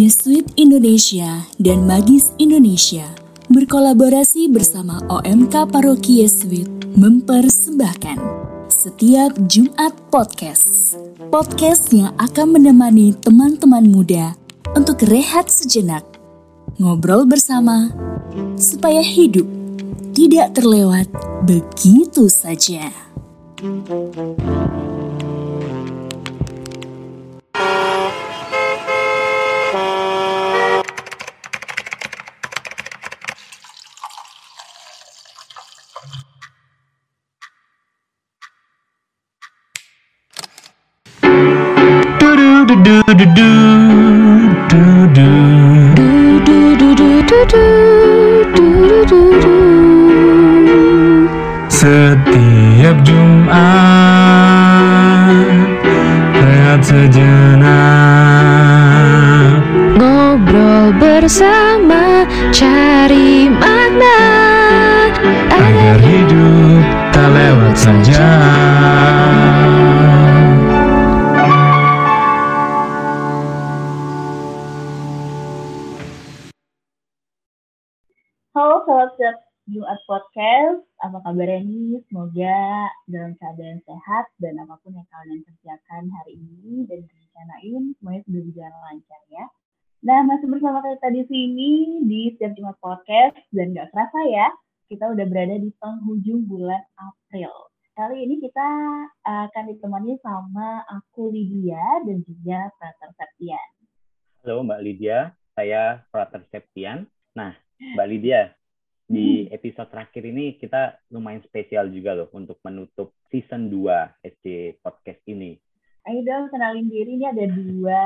Yesuit Indonesia dan Magis Indonesia berkolaborasi bersama OMK Paroki Yesuit mempersembahkan setiap Jumat Podcast. Podcast yang akan menemani teman-teman muda untuk rehat sejenak, ngobrol bersama, supaya hidup tidak terlewat begitu saja. Setiap Jumat Rehat sejenak. Ngobrol bersama cari makna. Agar hidup tak lewat saja Jumat Podcast, apa kabarnya nih? Semoga dalam keadaan sehat dan apa pun yang kalian kerjakan hari ini dan rencanain semuanya sudah berjalan lancar ya. Nah, masih bersama kita di sini di Setiap Jumat Podcast dan gak kerasa ya, kita udah berada di penghujung bulan April. Kali ini kita akan ditemani sama aku Lydia dan juga Frater Septian. Halo Mbak Lydia, saya Frater Septian. Nah, Mbak Lydia, di episode terakhir ini kita lumayan spesial juga loh untuk menutup season 2 SC Podcast ini. Ayo dong kenalin diri, ini ada dua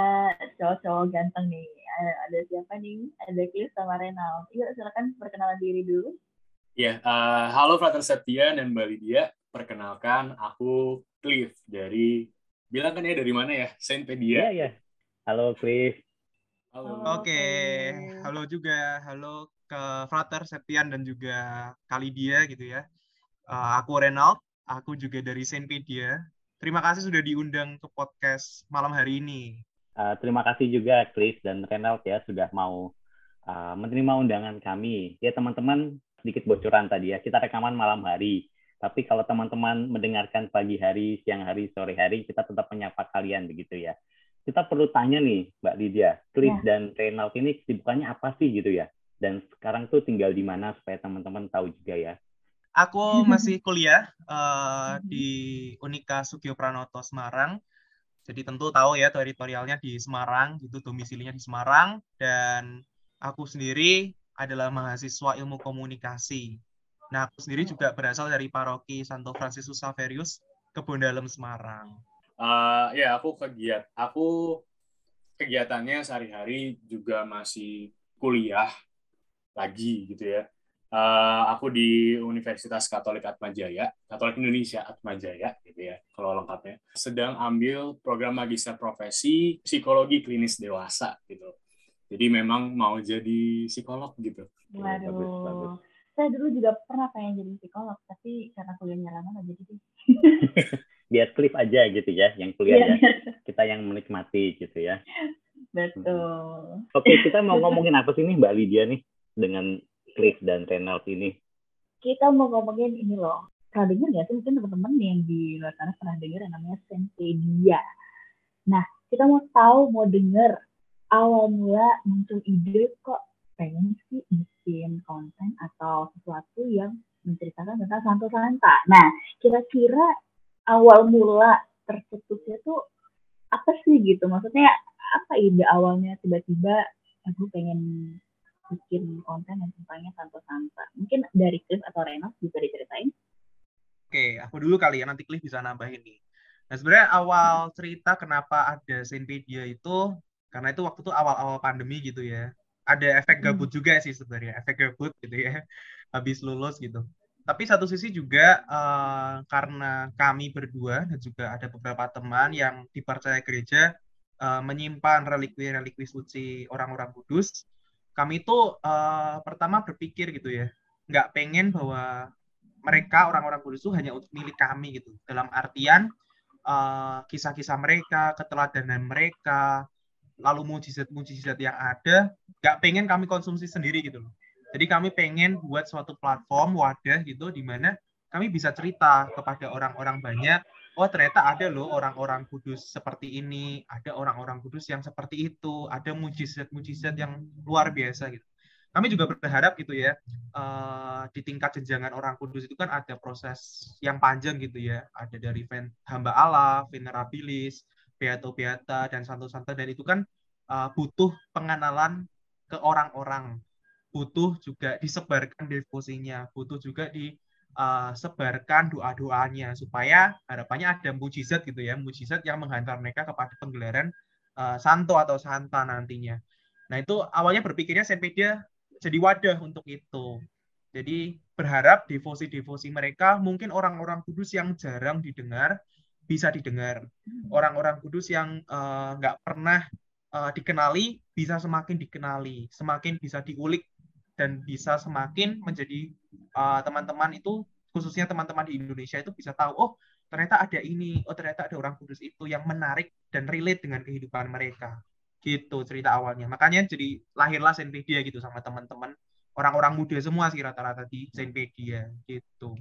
cowok-cowok ganteng nih. Ada, ada siapa nih? Ada Cliff sama Renal. Yuk silakan perkenalan diri dulu. Ya, eh, halo Frater Septian dan Mbak Lydia. Perkenalkan, aku Cliff dari, bilang kan ya dari mana ya? Saintpedia. Iya, iya. Halo Chris. Halo. Oke, halo juga, halo ke Frater Septian dan juga Kalidia gitu ya. Eh, aku Renald, aku juga dari Saintpedia. Terima kasih sudah diundang ke podcast malam hari ini. Uh, terima kasih juga Chris dan Renald ya sudah mau uh, menerima undangan kami. Ya teman-teman sedikit bocoran tadi ya, kita rekaman malam hari. Tapi kalau teman-teman mendengarkan pagi hari, siang hari, sore hari, kita tetap menyapa kalian begitu ya. Kita perlu tanya nih Mbak Lydia, Chris Ya. dan Renald ini kesibukannya apa sih gitu ya? Dan sekarang tuh tinggal di mana supaya teman-teman tahu juga ya. Aku masih kuliah eh, di Unika Sugio Pranoto Semarang. Jadi tentu tahu ya teritorialnya di Semarang, gitu domisilinya di Semarang dan aku sendiri adalah mahasiswa ilmu komunikasi. Nah, aku sendiri juga berasal dari paroki Santo Fransiskus Saverius, Kebondalem Semarang. Eh, ya, aku kegiat, aku kegiatannya sehari-hari juga masih kuliah lagi gitu ya. Eh, aku di Universitas Katolik Atmajaya, Katolik Indonesia Atmajaya gitu ya, kalau lengkapnya. Sedang ambil program magister profesi psikologi klinis dewasa gitu. Jadi memang mau jadi psikolog gitu. Waduh. bagus, bagus. Saya dulu juga pernah pengen jadi psikolog, tapi karena kuliahnya lama nggak jadi deh. Biar Cliff aja gitu ya, yang kuliah Iya, ya. Kita yang menikmati gitu ya. betul. Oke, kita mau ngomongin apa sih nih Mbak Lydia nih dengan Cliff dan Renald ini? Kita mau ngomongin ini loh. Pernah denger nggak sih mungkin teman-teman yang di luar sana pernah denger yang namanya Senpedia. Nah, kita mau tahu, mau denger awal mula muncul ide kok pengen sih bikin konten atau sesuatu yang menceritakan tentang Santo Santa. Nah, kira-kira awal mula tercetusnya tuh apa sih gitu? Maksudnya apa ide awalnya tiba-tiba aku pengen bikin konten yang tentangnya Santo Santa. Mungkin dari Chris atau Renos bisa diceritain. Oke, aku dulu kali ya, nanti Cliff bisa nambahin nih. Nah, sebenarnya awal cerita kenapa ada Saintpedia itu, karena itu waktu itu awal-awal pandemi gitu ya. Ada efek Hmm. gabut juga sih sebenarnya, efek gabut gitu ya, habis lulus gitu. Tapi satu sisi juga eh, karena kami berdua dan juga ada beberapa teman yang dipercaya gereja eh, menyimpan relikwi-relikwi suci orang-orang kudus, kami itu eh, pertama berpikir gitu ya, nggak pengen bahwa mereka orang-orang kudus itu hanya untuk milik kami gitu. Dalam artian eh, kisah-kisah mereka, keteladanan mereka, lalu mujizat-mujizat yang ada nggak pengen kami konsumsi sendiri gitu loh. Jadi kami pengen buat suatu platform wadah gitu di mana kami bisa cerita kepada orang-orang banyak, oh ternyata ada loh orang-orang kudus seperti ini, ada orang-orang kudus yang seperti itu, ada mujizat-mujizat yang luar biasa gitu. Kami juga berharap gitu ya, uh, di tingkat jenjangan orang kudus itu kan ada proses yang panjang gitu ya, ada dari hamba Allah, venerabilis, beato beata dan santo santa dan itu kan uh, butuh pengenalan ke orang-orang. Butuh juga disebarkan devosinya, butuh juga disebarkan uh, doa-doanya supaya harapannya ada mujizat gitu ya, mujizat yang menghantar mereka kepada penggelaran uh, santo atau santa nantinya. Nah itu awalnya berpikirnya Sempedia jadi wadah untuk itu. Jadi berharap devosi-devosi mereka mungkin orang-orang kudus yang jarang didengar bisa didengar. Orang-orang kudus yang uh, nggak uh, pernah uh, dikenali bisa semakin dikenali, semakin bisa diulik dan bisa semakin menjadi uh, teman-teman uh, itu khususnya teman-teman di Indonesia itu bisa tahu oh ternyata ada ini oh ternyata ada orang kudus itu yang menarik dan relate dengan kehidupan mereka gitu cerita awalnya makanya jadi lahirlah Zenpedia gitu sama teman-teman orang-orang muda semua sih rata-rata di Zenpedia gitu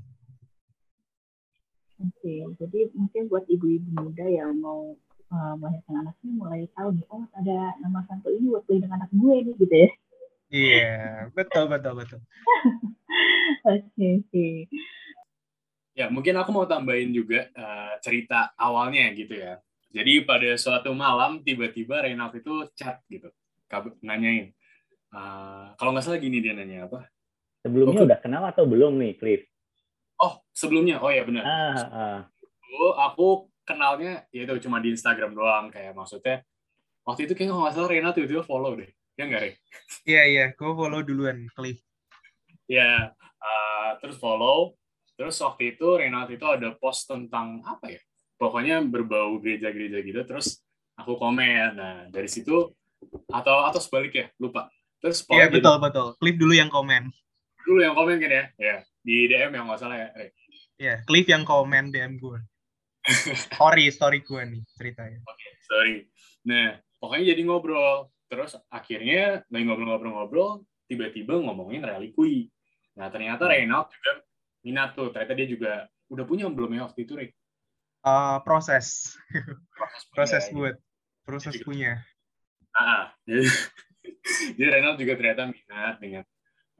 Oke, jadi mungkin buat ibu-ibu muda yang mau uh, melahirkan anaknya mulai tahu nih, oh ada nama santo ini buat beli dengan anak gue nih gitu ya. Iya, yeah, betul betul betul. Oke oke. Ya mungkin aku mau tambahin juga uh, cerita awalnya gitu ya. Jadi pada suatu malam tiba-tiba Reynald itu chat gitu, nanyain. Uh, kalau nggak salah gini dia nanya apa? Sebelumnya oh, udah kenal atau belum nih, Cliff? Oh sebelumnya, oh ya benar. Ah, ah. Oh, aku kenalnya ya itu cuma di Instagram doang kayak maksudnya waktu itu kayaknya nggak salah Reynald tiba-tiba follow deh Ya nggak, Rek? Iya, iya. Gue follow duluan, Cliff. Ya, uh, terus follow. Terus waktu itu Renat itu ada post tentang apa ya? Pokoknya berbau gereja-gereja gitu. Terus aku komen. Nah, dari situ atau atau sebaliknya, lupa. Terus Iya, betul, betul. Cliff dulu yang komen. Dulu yang komen kan ya? Ya, di DM yang nggak salah ya. Iya, Cliff yang komen DM gue. story, story gue nih ceritanya. Oke, okay, sorry. Nah, pokoknya jadi ngobrol terus akhirnya lagi ngobrol-ngobrol-ngobrol tiba-tiba ngomongin relikui nah ternyata hmm. Reynald juga minat tuh ternyata dia juga udah punya belum ya waktu itu Rick? Uh, proses proses, proses buat proses jadi, punya ah jadi, jadi Reynald juga ternyata minat dengan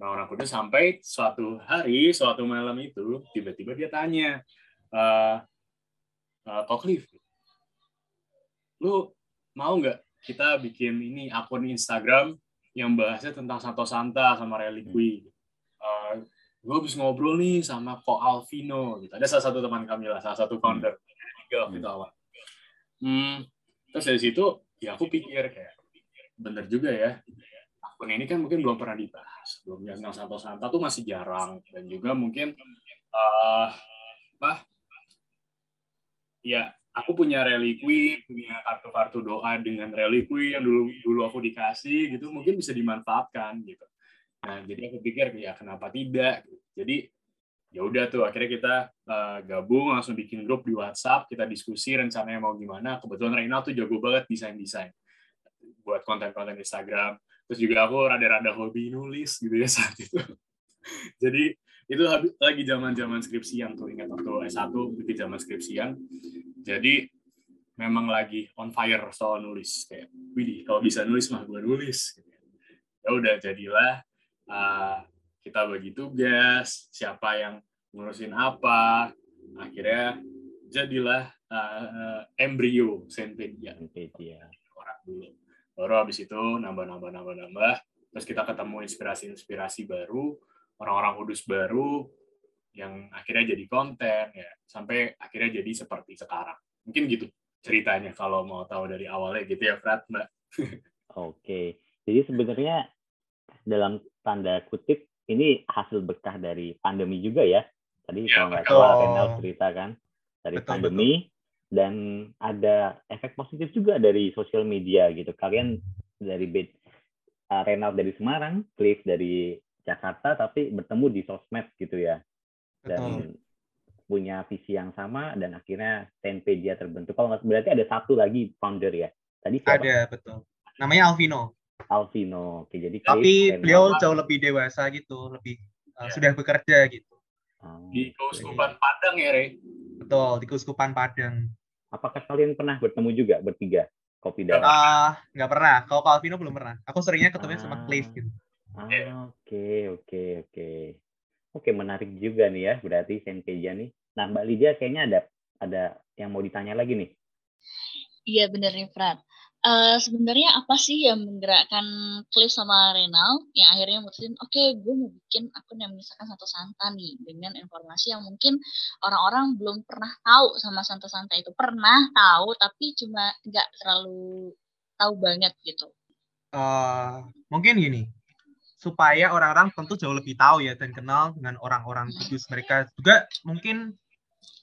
orang-orang kudus sampai suatu hari suatu malam itu tiba-tiba dia tanya uh, uh, Cliff lu mau nggak kita bikin ini akun Instagram yang bahasnya tentang Santo Santa sama relikui. Uh, eh, gue habis ngobrol nih sama Ko Alvino gitu. Ada salah satu teman kami lah, salah satu founder tiga waktu itu awal. Hmm, terus dari situ ya aku pikir kayak bener juga ya. Akun ini kan mungkin belum pernah dibahas, belum tentang Santo Santa tuh masih jarang dan juga mungkin uh, apa? Ya aku punya relikui, punya kartu-kartu doa dengan relikui yang dulu dulu aku dikasih gitu, mungkin bisa dimanfaatkan gitu. Nah, jadi aku pikir ya kenapa tidak? Jadi ya udah tuh akhirnya kita uh, gabung langsung bikin grup di WhatsApp, kita diskusi rencananya mau gimana. Kebetulan Reina tuh jago banget desain-desain buat konten-konten Instagram. Terus juga aku rada-rada hobi nulis gitu ya saat itu. jadi itu lagi zaman-zaman skripsian tuh ingat waktu S1 itu zaman skripsian jadi memang lagi on fire soal nulis kayak widih kalau bisa nulis mah gue nulis ya udah jadilah uh, kita bagi tugas siapa yang ngurusin apa? Akhirnya jadilah uh, embrio Senpedia Senpedia orang dulu. Baru habis itu nambah nambah nambah nambah. Terus kita ketemu inspirasi inspirasi baru orang-orang kudus baru yang akhirnya jadi konten ya. Sampai akhirnya jadi seperti sekarang. Mungkin gitu ceritanya kalau mau tahu dari awalnya gitu ya Frat Mbak. Oke. Jadi sebenarnya dalam tanda kutip ini hasil berkah dari pandemi juga ya tadi ya, kalau nggak salah Renal cerita kan dari betul, pandemi betul. dan ada efek positif juga dari sosial media gitu kalian dari uh, Renal dari Semarang Cliff dari Jakarta tapi bertemu di sosmed gitu ya dan Betul. punya visi yang sama dan akhirnya Tenpedia terbentuk. Kalau nggak berarti ada satu lagi founder ya. Tadi siapa? Ada betul. namanya Alvino. Alvino. Oke, jadi Tapi beliau jauh lebih dewasa gitu, lebih uh, Ya. sudah bekerja gitu. Oh, Di oke. Keuskupan Padang ya, Re? Betul, di Keuskupan Padang. Apakah kalian pernah bertemu juga bertiga kopi darat? Ah, nggak pernah. Kalau ke Alvino belum pernah. Aku seringnya ketemu sama Ah. Cliff gitu. Ah, oke, oke, oke. Oke, menarik juga nih ya, berarti Senpeja nih. Nah, Mbak Lydia kayaknya ada ada yang mau ditanya lagi nih. Iya bener nih Fran. Eh, sebenarnya apa sih yang menggerakkan Cliff sama Renal yang akhirnya mutusin, oke gue mau bikin akun yang misalkan Santo Santa nih dengan informasi yang mungkin orang-orang belum pernah tahu sama Santo Santa itu. Pernah tahu tapi cuma nggak terlalu tahu banget gitu. Eh, mungkin gini, supaya orang-orang tentu jauh lebih tahu ya dan kenal dengan orang-orang kudus mereka. Juga mungkin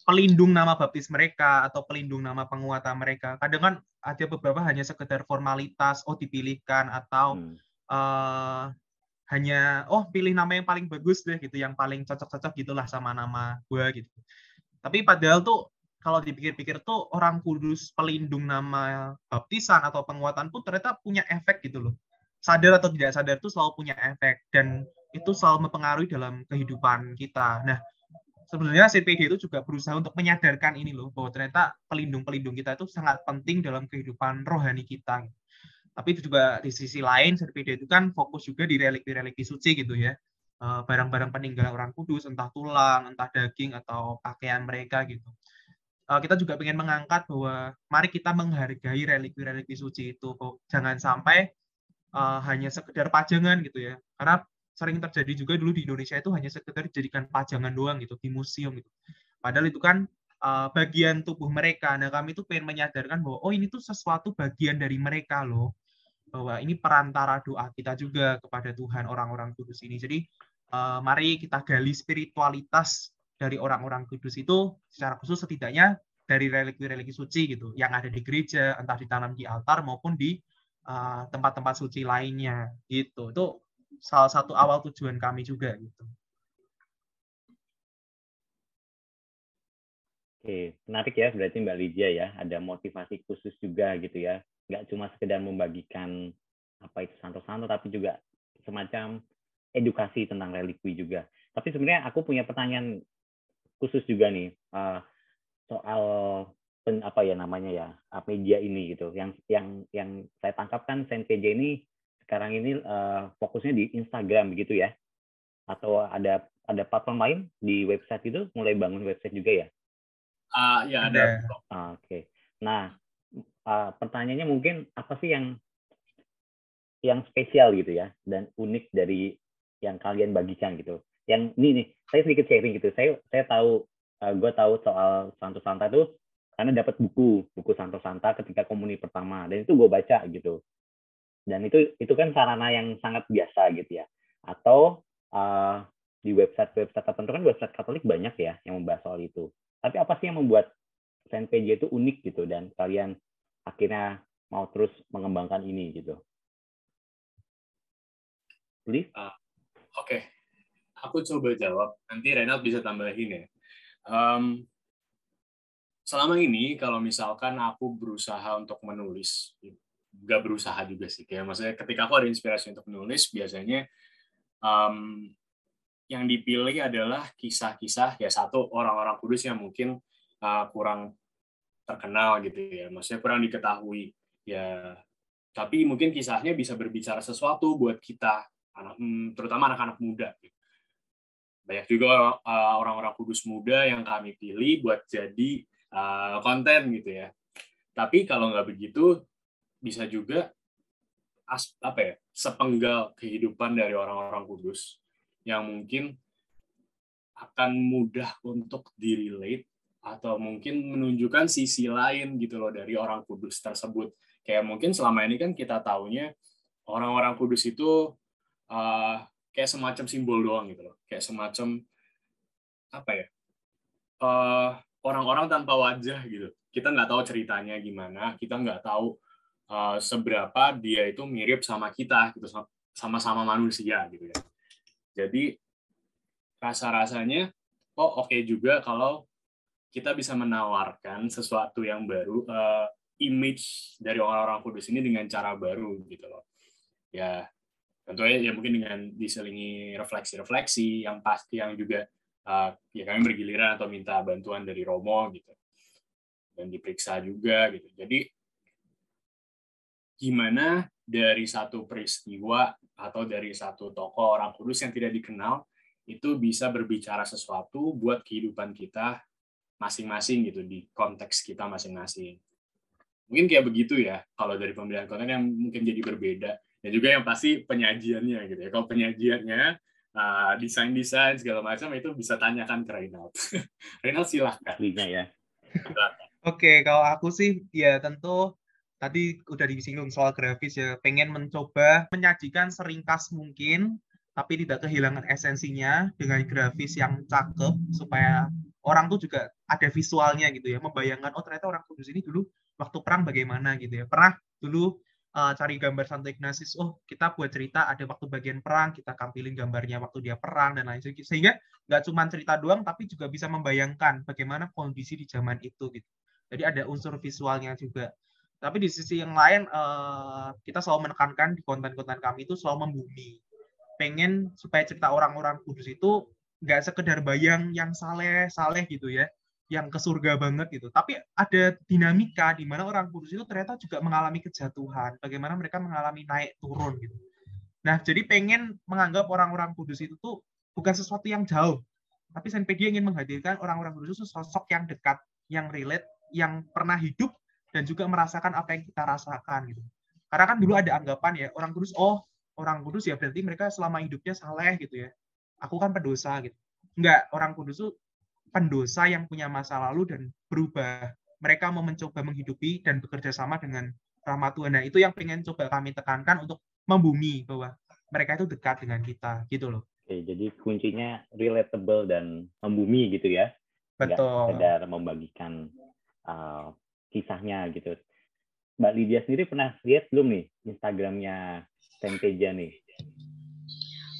pelindung nama baptis mereka atau pelindung nama penguasa mereka. Kadang kan ada beberapa hanya sekedar formalitas, oh dipilihkan atau Hmm. eh hanya oh pilih nama yang paling bagus deh gitu, yang paling cocok-cocok gitulah sama nama gua gitu. Tapi padahal tuh kalau dipikir-pikir tuh orang kudus pelindung nama baptisan atau penguatan pun ternyata punya efek gitu loh. Sadar atau tidak sadar tuh selalu punya efek dan itu selalu mempengaruhi dalam kehidupan kita. Nah, sebenarnya CPD itu juga berusaha untuk menyadarkan ini loh bahwa ternyata pelindung-pelindung kita itu sangat penting dalam kehidupan rohani kita. Tapi itu juga di sisi lain CPD itu kan fokus juga di religi-religi suci gitu ya. Eh, Barang-barang peninggalan orang kudus, entah tulang, entah daging atau pakaian mereka gitu. Eh, Kita juga ingin mengangkat bahwa mari kita menghargai religi-religi suci itu. Jangan sampai eh, hanya sekedar pajangan gitu ya. Karena sering terjadi juga dulu di Indonesia itu hanya sekedar dijadikan pajangan doang gitu di museum gitu. Padahal itu kan uh, bagian tubuh mereka. Nah kami tuh pengen menyadarkan bahwa oh ini tuh sesuatu bagian dari mereka loh. Bahwa ini perantara doa kita juga kepada Tuhan orang-orang kudus ini. Jadi uh, mari kita gali spiritualitas dari orang-orang kudus itu secara khusus setidaknya dari religi-religi suci gitu yang ada di gereja entah ditanam di altar maupun di uh, tempat-tempat suci lainnya gitu. Itu salah satu awal tujuan kami juga gitu. Oke, menarik ya berarti Mbak Lydia ya, ada motivasi khusus juga gitu ya. Nggak cuma sekedar membagikan apa itu santo-santo, tapi juga semacam edukasi tentang religi juga. Tapi sebenarnya aku punya pertanyaan khusus juga nih uh, soal apa ya namanya ya uh, media ini gitu. Yang yang yang saya tangkap kan Senpeja ini sekarang ini uh, fokusnya di Instagram begitu ya? Atau ada ada platform lain di website itu mulai bangun website juga ya? Ah, ya ada. Ah, Oke. Nah, uh, pertanyaannya mungkin apa sih yang yang spesial gitu ya dan unik dari yang kalian bagikan gitu. Yang ini nih, saya sedikit sharing gitu. Saya saya tahu, uh, gue tahu soal Santo Santa itu karena dapat buku buku Santo Santa ketika komuni pertama dan itu gue baca gitu. Dan itu itu kan sarana yang sangat biasa gitu ya. Atau uh, di website-website tertentu kan website Katolik banyak ya yang membahas soal itu. Tapi apa sih yang membuat FanPage itu unik gitu dan kalian akhirnya mau terus mengembangkan ini gitu? Please? Oke, aku coba jawab. Nanti Renald bisa tambahin ya. Um, selama ini kalau misalkan aku berusaha untuk menulis, nggak berusaha juga sih. Kayak maksudnya ketika aku ada inspirasi untuk menulis, biasanya um, yang dipilih adalah kisah-kisah ya satu orang-orang kudus yang mungkin uh, kurang terkenal gitu ya, maksudnya kurang diketahui ya. Tapi mungkin kisahnya bisa berbicara sesuatu buat kita, anak, terutama anak-anak muda. Banyak juga uh, orang-orang kudus muda yang kami pilih buat jadi uh, konten gitu ya. Tapi kalau nggak begitu, bisa juga as, apa ya sepenggal kehidupan dari orang-orang kudus yang mungkin akan mudah untuk direlate atau mungkin menunjukkan sisi lain gitu loh dari orang kudus tersebut. Kayak mungkin selama ini kan kita taunya orang-orang kudus itu uh, kayak semacam simbol doang gitu loh. Kayak semacam apa ya? Uh, orang-orang tanpa wajah gitu. Kita nggak tahu ceritanya gimana, kita nggak tahu uh, seberapa dia itu mirip sama kita gitu, sama-sama manusia gitu ya. Jadi rasa-rasanya oh oke okay juga kalau kita bisa menawarkan sesuatu yang baru uh, image dari orang-orang kudus ini dengan cara baru gitu loh. Ya tentunya ya mungkin dengan diselingi refleksi-refleksi yang pasti yang juga uh, ya kami bergiliran atau minta bantuan dari Romo gitu dan diperiksa juga gitu. Jadi gimana dari satu peristiwa atau dari satu tokoh orang kudus yang tidak dikenal itu bisa berbicara sesuatu buat kehidupan kita masing-masing gitu di konteks kita masing-masing. Mungkin kayak begitu ya kalau dari pemilihan konten yang mungkin jadi berbeda dan juga yang pasti penyajiannya gitu ya. Kalau penyajiannya uh, desain-desain segala macam itu bisa tanyakan ke Reynald. Reynald silahkan. Ya. Oke, kalau aku sih ya tentu tadi udah disinggung soal grafis ya, pengen mencoba menyajikan seringkas mungkin tapi tidak kehilangan esensinya dengan grafis yang cakep supaya orang tuh juga ada visualnya gitu ya, membayangkan oh ternyata orang kudus ini dulu waktu perang bagaimana gitu ya. Pernah dulu uh, cari gambar Santo Ignatius, oh kita buat cerita ada waktu bagian perang, kita tampilin gambarnya waktu dia perang dan lain sebagainya. Sehingga nggak cuma cerita doang, tapi juga bisa membayangkan bagaimana kondisi di zaman itu gitu. Jadi ada unsur visualnya juga. Tapi di sisi yang lain, uh, kita selalu menekankan di konten-konten kami itu selalu membumi. Pengen supaya cerita orang-orang kudus itu nggak sekedar bayang yang saleh, saleh gitu ya, yang ke surga banget gitu. Tapi ada dinamika di mana orang kudus itu ternyata juga mengalami kejatuhan. Bagaimana mereka mengalami naik turun gitu. Nah, jadi pengen menganggap orang-orang kudus itu tuh bukan sesuatu yang jauh. Tapi Senpedia ingin menghadirkan orang-orang kudus itu sosok yang dekat, yang relate, yang pernah hidup dan juga merasakan apa yang kita rasakan gitu. Karena kan dulu ada anggapan ya orang kudus oh orang kudus ya berarti mereka selama hidupnya saleh gitu ya. Aku kan pendosa gitu. Enggak, orang kudus itu pendosa yang punya masa lalu dan berubah. Mereka mau mencoba menghidupi dan bekerja sama dengan rahmat Tuhan. Nah, itu yang pengen coba kami tekankan untuk membumi bahwa mereka itu dekat dengan kita gitu loh. Oke, jadi kuncinya relatable dan membumi gitu ya. Betul. Nggak sekedar membagikan uh, kisahnya gitu. Mbak Lydia sendiri pernah lihat belum nih Instagramnya Tempeja nih?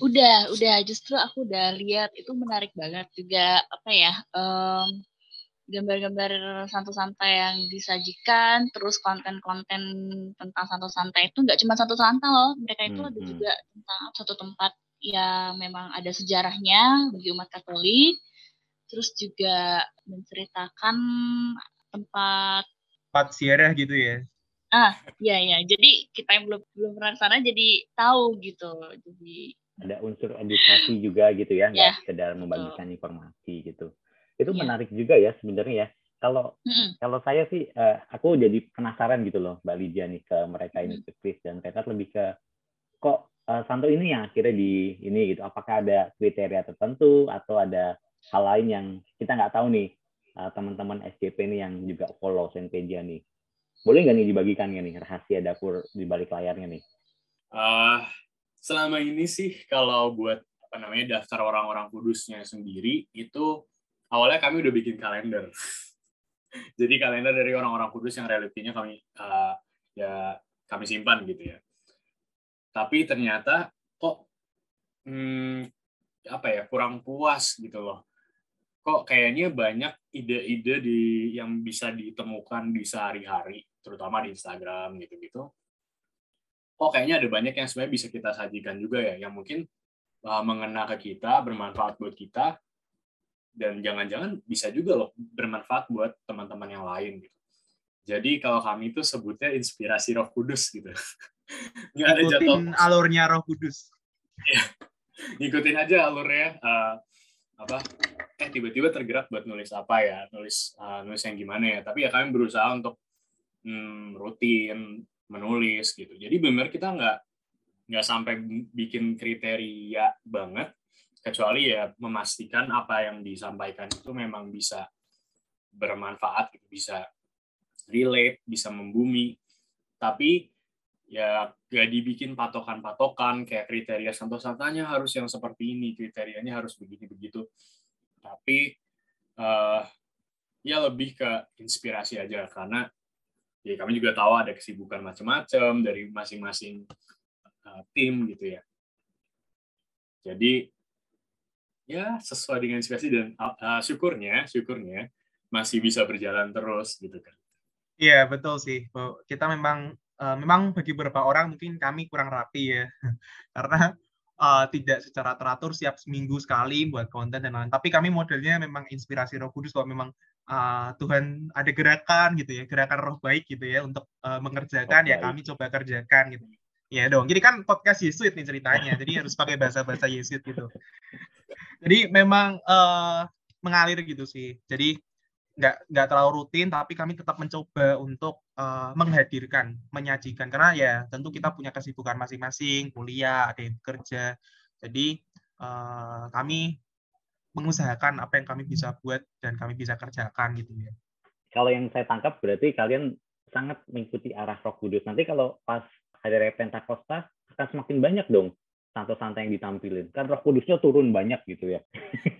Udah, udah. Justru aku udah lihat itu menarik banget juga apa ya um, gambar-gambar Santo Santa yang disajikan, terus konten-konten tentang Santo Santa itu nggak cuma Santo Santa loh, mereka itu hmm, ada juga tentang satu tempat yang memang ada sejarahnya bagi umat Katolik, terus juga menceritakan tempat tempat ziarah gitu ya. Ah, iya iya. Jadi kita yang belum belum pernah sana jadi tahu gitu. Jadi ada unsur edukasi juga gitu ya, nggak Ya, sekedar membagikan betul. informasi gitu. Itu Iya. menarik juga ya sebenarnya ya. Kalau Mm-mm. kalau saya sih eh, aku jadi penasaran gitu loh Mbak Lydia nih ke mereka ini ke Chris dan Renat lebih ke kok eh, Santo ini yang akhirnya di ini gitu. Apakah ada kriteria tertentu atau ada hal lain yang kita nggak tahu nih eh, teman-teman SJP ini yang juga follow Senpedia nih. Boleh nggak nih dibagikan nggak nih rahasia dapur di balik layarnya nih? Uh, selama ini sih kalau buat apa namanya daftar orang-orang kudusnya sendiri itu awalnya kami udah bikin kalender. Jadi kalender dari orang-orang kudus yang relatinya kami uh, ya kami simpan gitu ya. Tapi ternyata kok hmm, apa ya kurang puas gitu loh. Kok kayaknya banyak ide-ide di yang bisa ditemukan di sehari-hari, terutama di Instagram gitu-gitu oh kayaknya ada banyak yang sebenarnya bisa kita sajikan juga ya, yang mungkin uh, mengena ke kita, bermanfaat buat kita, dan jangan-jangan bisa juga loh bermanfaat buat teman-teman yang lain gitu. Jadi kalau kami itu sebutnya inspirasi Roh Kudus gitu. Nggak ada Ikutin alurnya Roh Kudus. ngikutin aja alurnya uh, apa eh tiba-tiba tergerak buat nulis apa ya nulis uh, nulis yang gimana ya. Tapi ya kami berusaha untuk hmm, rutin menulis gitu. Jadi benar kita nggak nggak sampai bikin kriteria banget. Kecuali ya memastikan apa yang disampaikan itu memang bisa bermanfaat gitu bisa relate bisa membumi. Tapi ya gak dibikin patokan-patokan kayak kriteria santo santanya harus yang seperti ini kriterianya harus begini begitu tapi uh, ya lebih ke inspirasi aja karena ya kami juga tahu ada kesibukan macam-macam dari masing-masing uh, tim gitu ya jadi ya sesuai dengan inspirasi dan uh, syukurnya syukurnya masih bisa berjalan terus gitu kan Iya, betul sih. Kita memang memang bagi beberapa orang mungkin kami kurang rapi ya. Karena eh, tidak secara teratur siap seminggu sekali buat konten dan lain. Tapi kami modelnya memang inspirasi Roh Kudus bahwa memang eh, Tuhan ada gerakan gitu ya, gerakan roh baik gitu ya untuk eh, mengerjakan Roh ya kami coba kerjakan gitu. Ya dong. Jadi kan podcast Yesuit nih ceritanya. Jadi harus pakai bahasa-bahasa Yesuit gitu. Jadi memang eh, mengalir gitu sih. Jadi nggak nggak terlalu rutin tapi kami tetap mencoba untuk eh, menghadirkan menyajikan. Karena ya tentu kita punya kesibukan masing-masing kuliah ada yang bekerja. Jadi eh, kami mengusahakan apa yang kami bisa buat dan kami bisa kerjakan gitu ya. Kalau yang saya tangkap berarti kalian sangat mengikuti arah Roh Kudus. Nanti kalau pas hari raya Pentakosta akan semakin banyak dong santo-santo yang ditampilin. Kan Roh Kudusnya turun banyak gitu ya.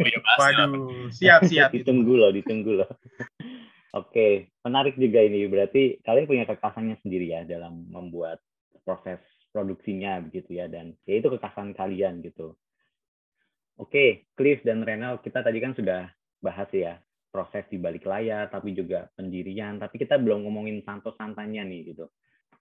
Oh iya waduh siap siap gitu. ditunggu loh, ditunggu loh. Oke, menarik juga ini. Berarti kalian punya kekasannya sendiri ya dalam membuat proses produksinya begitu ya dan ya itu kekasan kalian gitu. Oke, Cliff dan Renal kita tadi kan sudah bahas ya proses di balik layar tapi juga pendirian, tapi kita belum ngomongin santo-santanya nih gitu.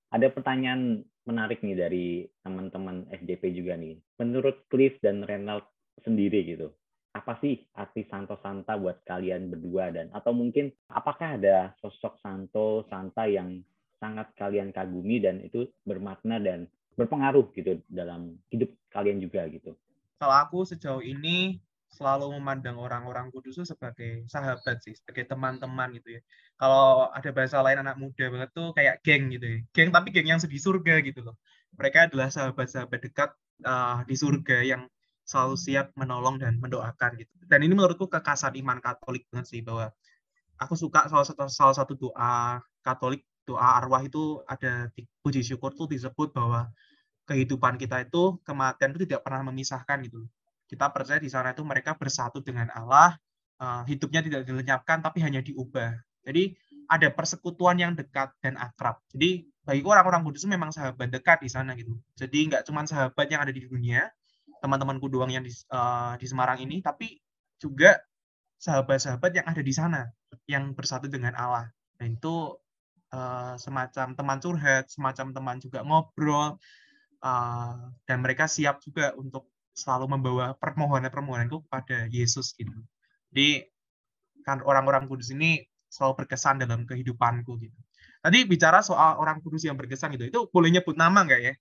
Ada pertanyaan menarik nih dari teman-teman SDP juga nih. Menurut Cliff dan Renal sendiri gitu, apa sih arti Santo Santa buat kalian berdua dan atau mungkin apakah ada sosok Santo Santa yang sangat kalian kagumi dan itu bermakna dan berpengaruh gitu dalam hidup kalian juga gitu. kalau aku sejauh ini selalu memandang orang-orang kudus itu sebagai sahabat sih, sebagai teman-teman gitu ya. Kalau ada bahasa lain anak muda banget tuh kayak geng gitu ya. Geng tapi geng yang di surga gitu loh. Mereka adalah sahabat-sahabat dekat uh, di surga yang selalu siap menolong dan mendoakan gitu. Dan ini menurutku kekasan iman Katolik banget sih bahwa aku suka salah satu salah satu doa Katolik doa arwah itu ada di puji syukur tuh disebut bahwa kehidupan kita itu kematian itu tidak pernah memisahkan gitu. Kita percaya di sana itu mereka bersatu dengan Allah, uh, hidupnya tidak dilenyapkan tapi hanya diubah. Jadi ada persekutuan yang dekat dan akrab. Jadi bagiku orang-orang kudus memang sahabat dekat di sana gitu. Jadi nggak cuma sahabat yang ada di dunia, teman-temanku doang yang di, uh, di Semarang ini, tapi juga sahabat-sahabat yang ada di sana yang bersatu dengan Allah. Nah itu uh, semacam teman curhat, semacam teman juga ngobrol, uh, dan mereka siap juga untuk selalu membawa permohonan-permohonanku kepada Yesus gitu. Jadi kan orang-orang kudus ini selalu berkesan dalam kehidupanku gitu. Tadi bicara soal orang kudus yang berkesan gitu, itu boleh nyebut nama nggak ya?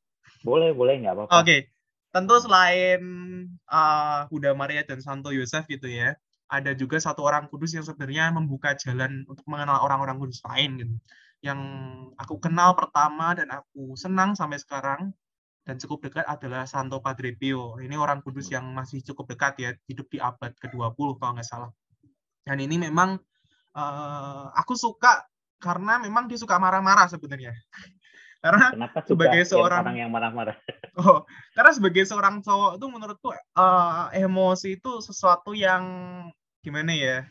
Boleh, boleh nggak apa-apa. Oke, tentu selain uh, Buddha Maria dan Santo Yosef gitu ya, ada juga satu orang kudus yang sebenarnya membuka jalan untuk mengenal orang-orang kudus lain gitu. Yang aku kenal pertama dan aku senang sampai sekarang dan cukup dekat adalah Santo Padre Pio. Ini orang kudus yang masih cukup dekat ya, hidup di abad ke-20 kalau nggak salah. Dan ini memang uh, aku suka karena memang dia suka marah-marah sebenarnya. karena Kenapa sebagai seorang orang yang marah-marah? Oh, karena sebagai seorang cowok itu menurutku eh, emosi itu sesuatu yang gimana ya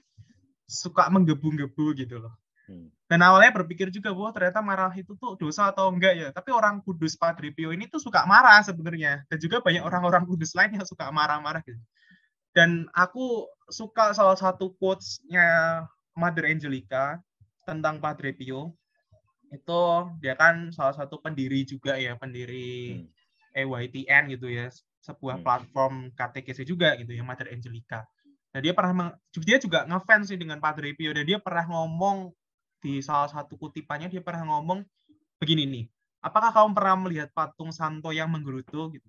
suka menggebu-gebu gitu loh. Hmm. Dan awalnya berpikir juga bahwa ternyata marah itu tuh dosa atau enggak ya. Tapi orang kudus Padre Pio ini tuh suka marah sebenarnya. Dan juga banyak orang-orang kudus lain yang suka marah-marah gitu. Dan aku suka salah satu quotes-nya Mother Angelica tentang Padre Pio. Itu dia kan salah satu pendiri juga ya, pendiri Hmm. EYTN gitu ya, sebuah Hmm. platform KTKC juga gitu ya, Mother Angelica. Nah, dia pernah meng- dia juga ngefans sih dengan Padre Pio dan dia pernah ngomong di salah satu kutipannya dia pernah ngomong begini nih, apakah kamu pernah melihat patung santo yang menggerutu gitu?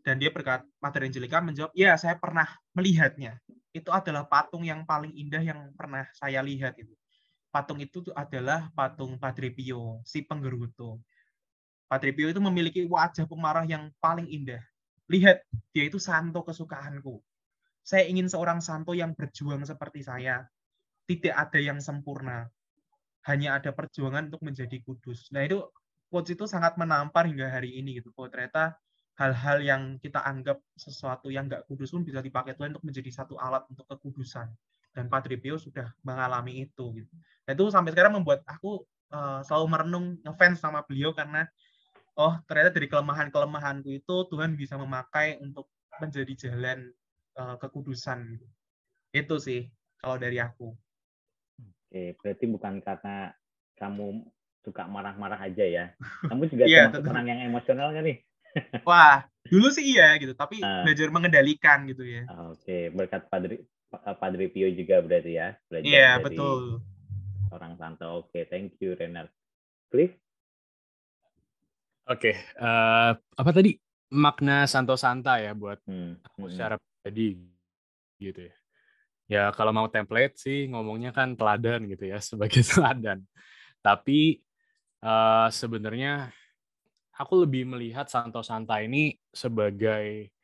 Dan dia berkata, Mother Angelica menjawab, ya saya pernah melihatnya. Itu adalah patung yang paling indah yang pernah saya lihat itu. Patung itu adalah patung Padre Pio, si penggerutu. Padre Pio itu memiliki wajah pemarah yang paling indah. Lihat, dia itu santo kesukaanku. Saya ingin seorang santo yang berjuang seperti saya. Tidak ada yang sempurna. Hanya ada perjuangan untuk menjadi kudus. Nah itu quotes itu sangat menampar hingga hari ini gitu. Bahwa ternyata hal-hal yang kita anggap sesuatu yang nggak kudus pun bisa dipakai Tuhan untuk menjadi satu alat untuk kekudusan. Dan Padre Pio sudah mengalami itu. Gitu. Nah itu sampai sekarang membuat aku uh, selalu merenung ngefans sama beliau karena oh ternyata dari kelemahan-kelemahanku itu Tuhan bisa memakai untuk menjadi jalan uh, kekudusan gitu. Itu sih kalau dari aku. Oke, berarti bukan karena kamu suka marah-marah aja ya. Kamu juga Iya, termasuk tentu. orang yang emosional nggak nih? Wah, dulu sih iya gitu, tapi Ah. belajar mengendalikan gitu ya. Oke, berkat Padri Pa- Padri Pio juga berarti ya. Belajar Iya, dari betul. Orang Santo. Oke, thank you Renard. Cliff? Oke, eh, apa tadi makna Santo Santa ya buat Hmm, aku hmm, secara pribadi gitu ya. Ya kalau mau template sih ngomongnya kan teladan gitu ya sebagai teladan. Tapi eh, sebenarnya aku lebih melihat Santo Santa ini sebagai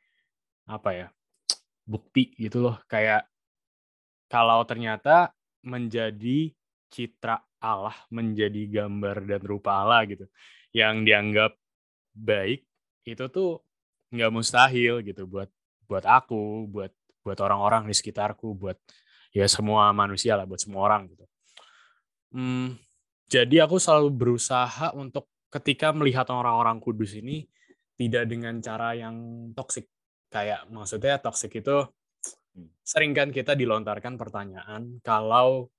apa ya bukti gitu loh kayak kalau ternyata menjadi citra Allah menjadi gambar dan rupa Allah gitu yang dianggap baik itu tuh nggak mustahil gitu buat buat aku buat buat orang-orang di sekitarku buat ya semua manusia lah buat semua orang gitu. Hmm, jadi aku selalu berusaha untuk ketika melihat orang-orang kudus ini tidak dengan cara yang toksik kayak maksudnya toksik itu sering kan kita dilontarkan pertanyaan kalau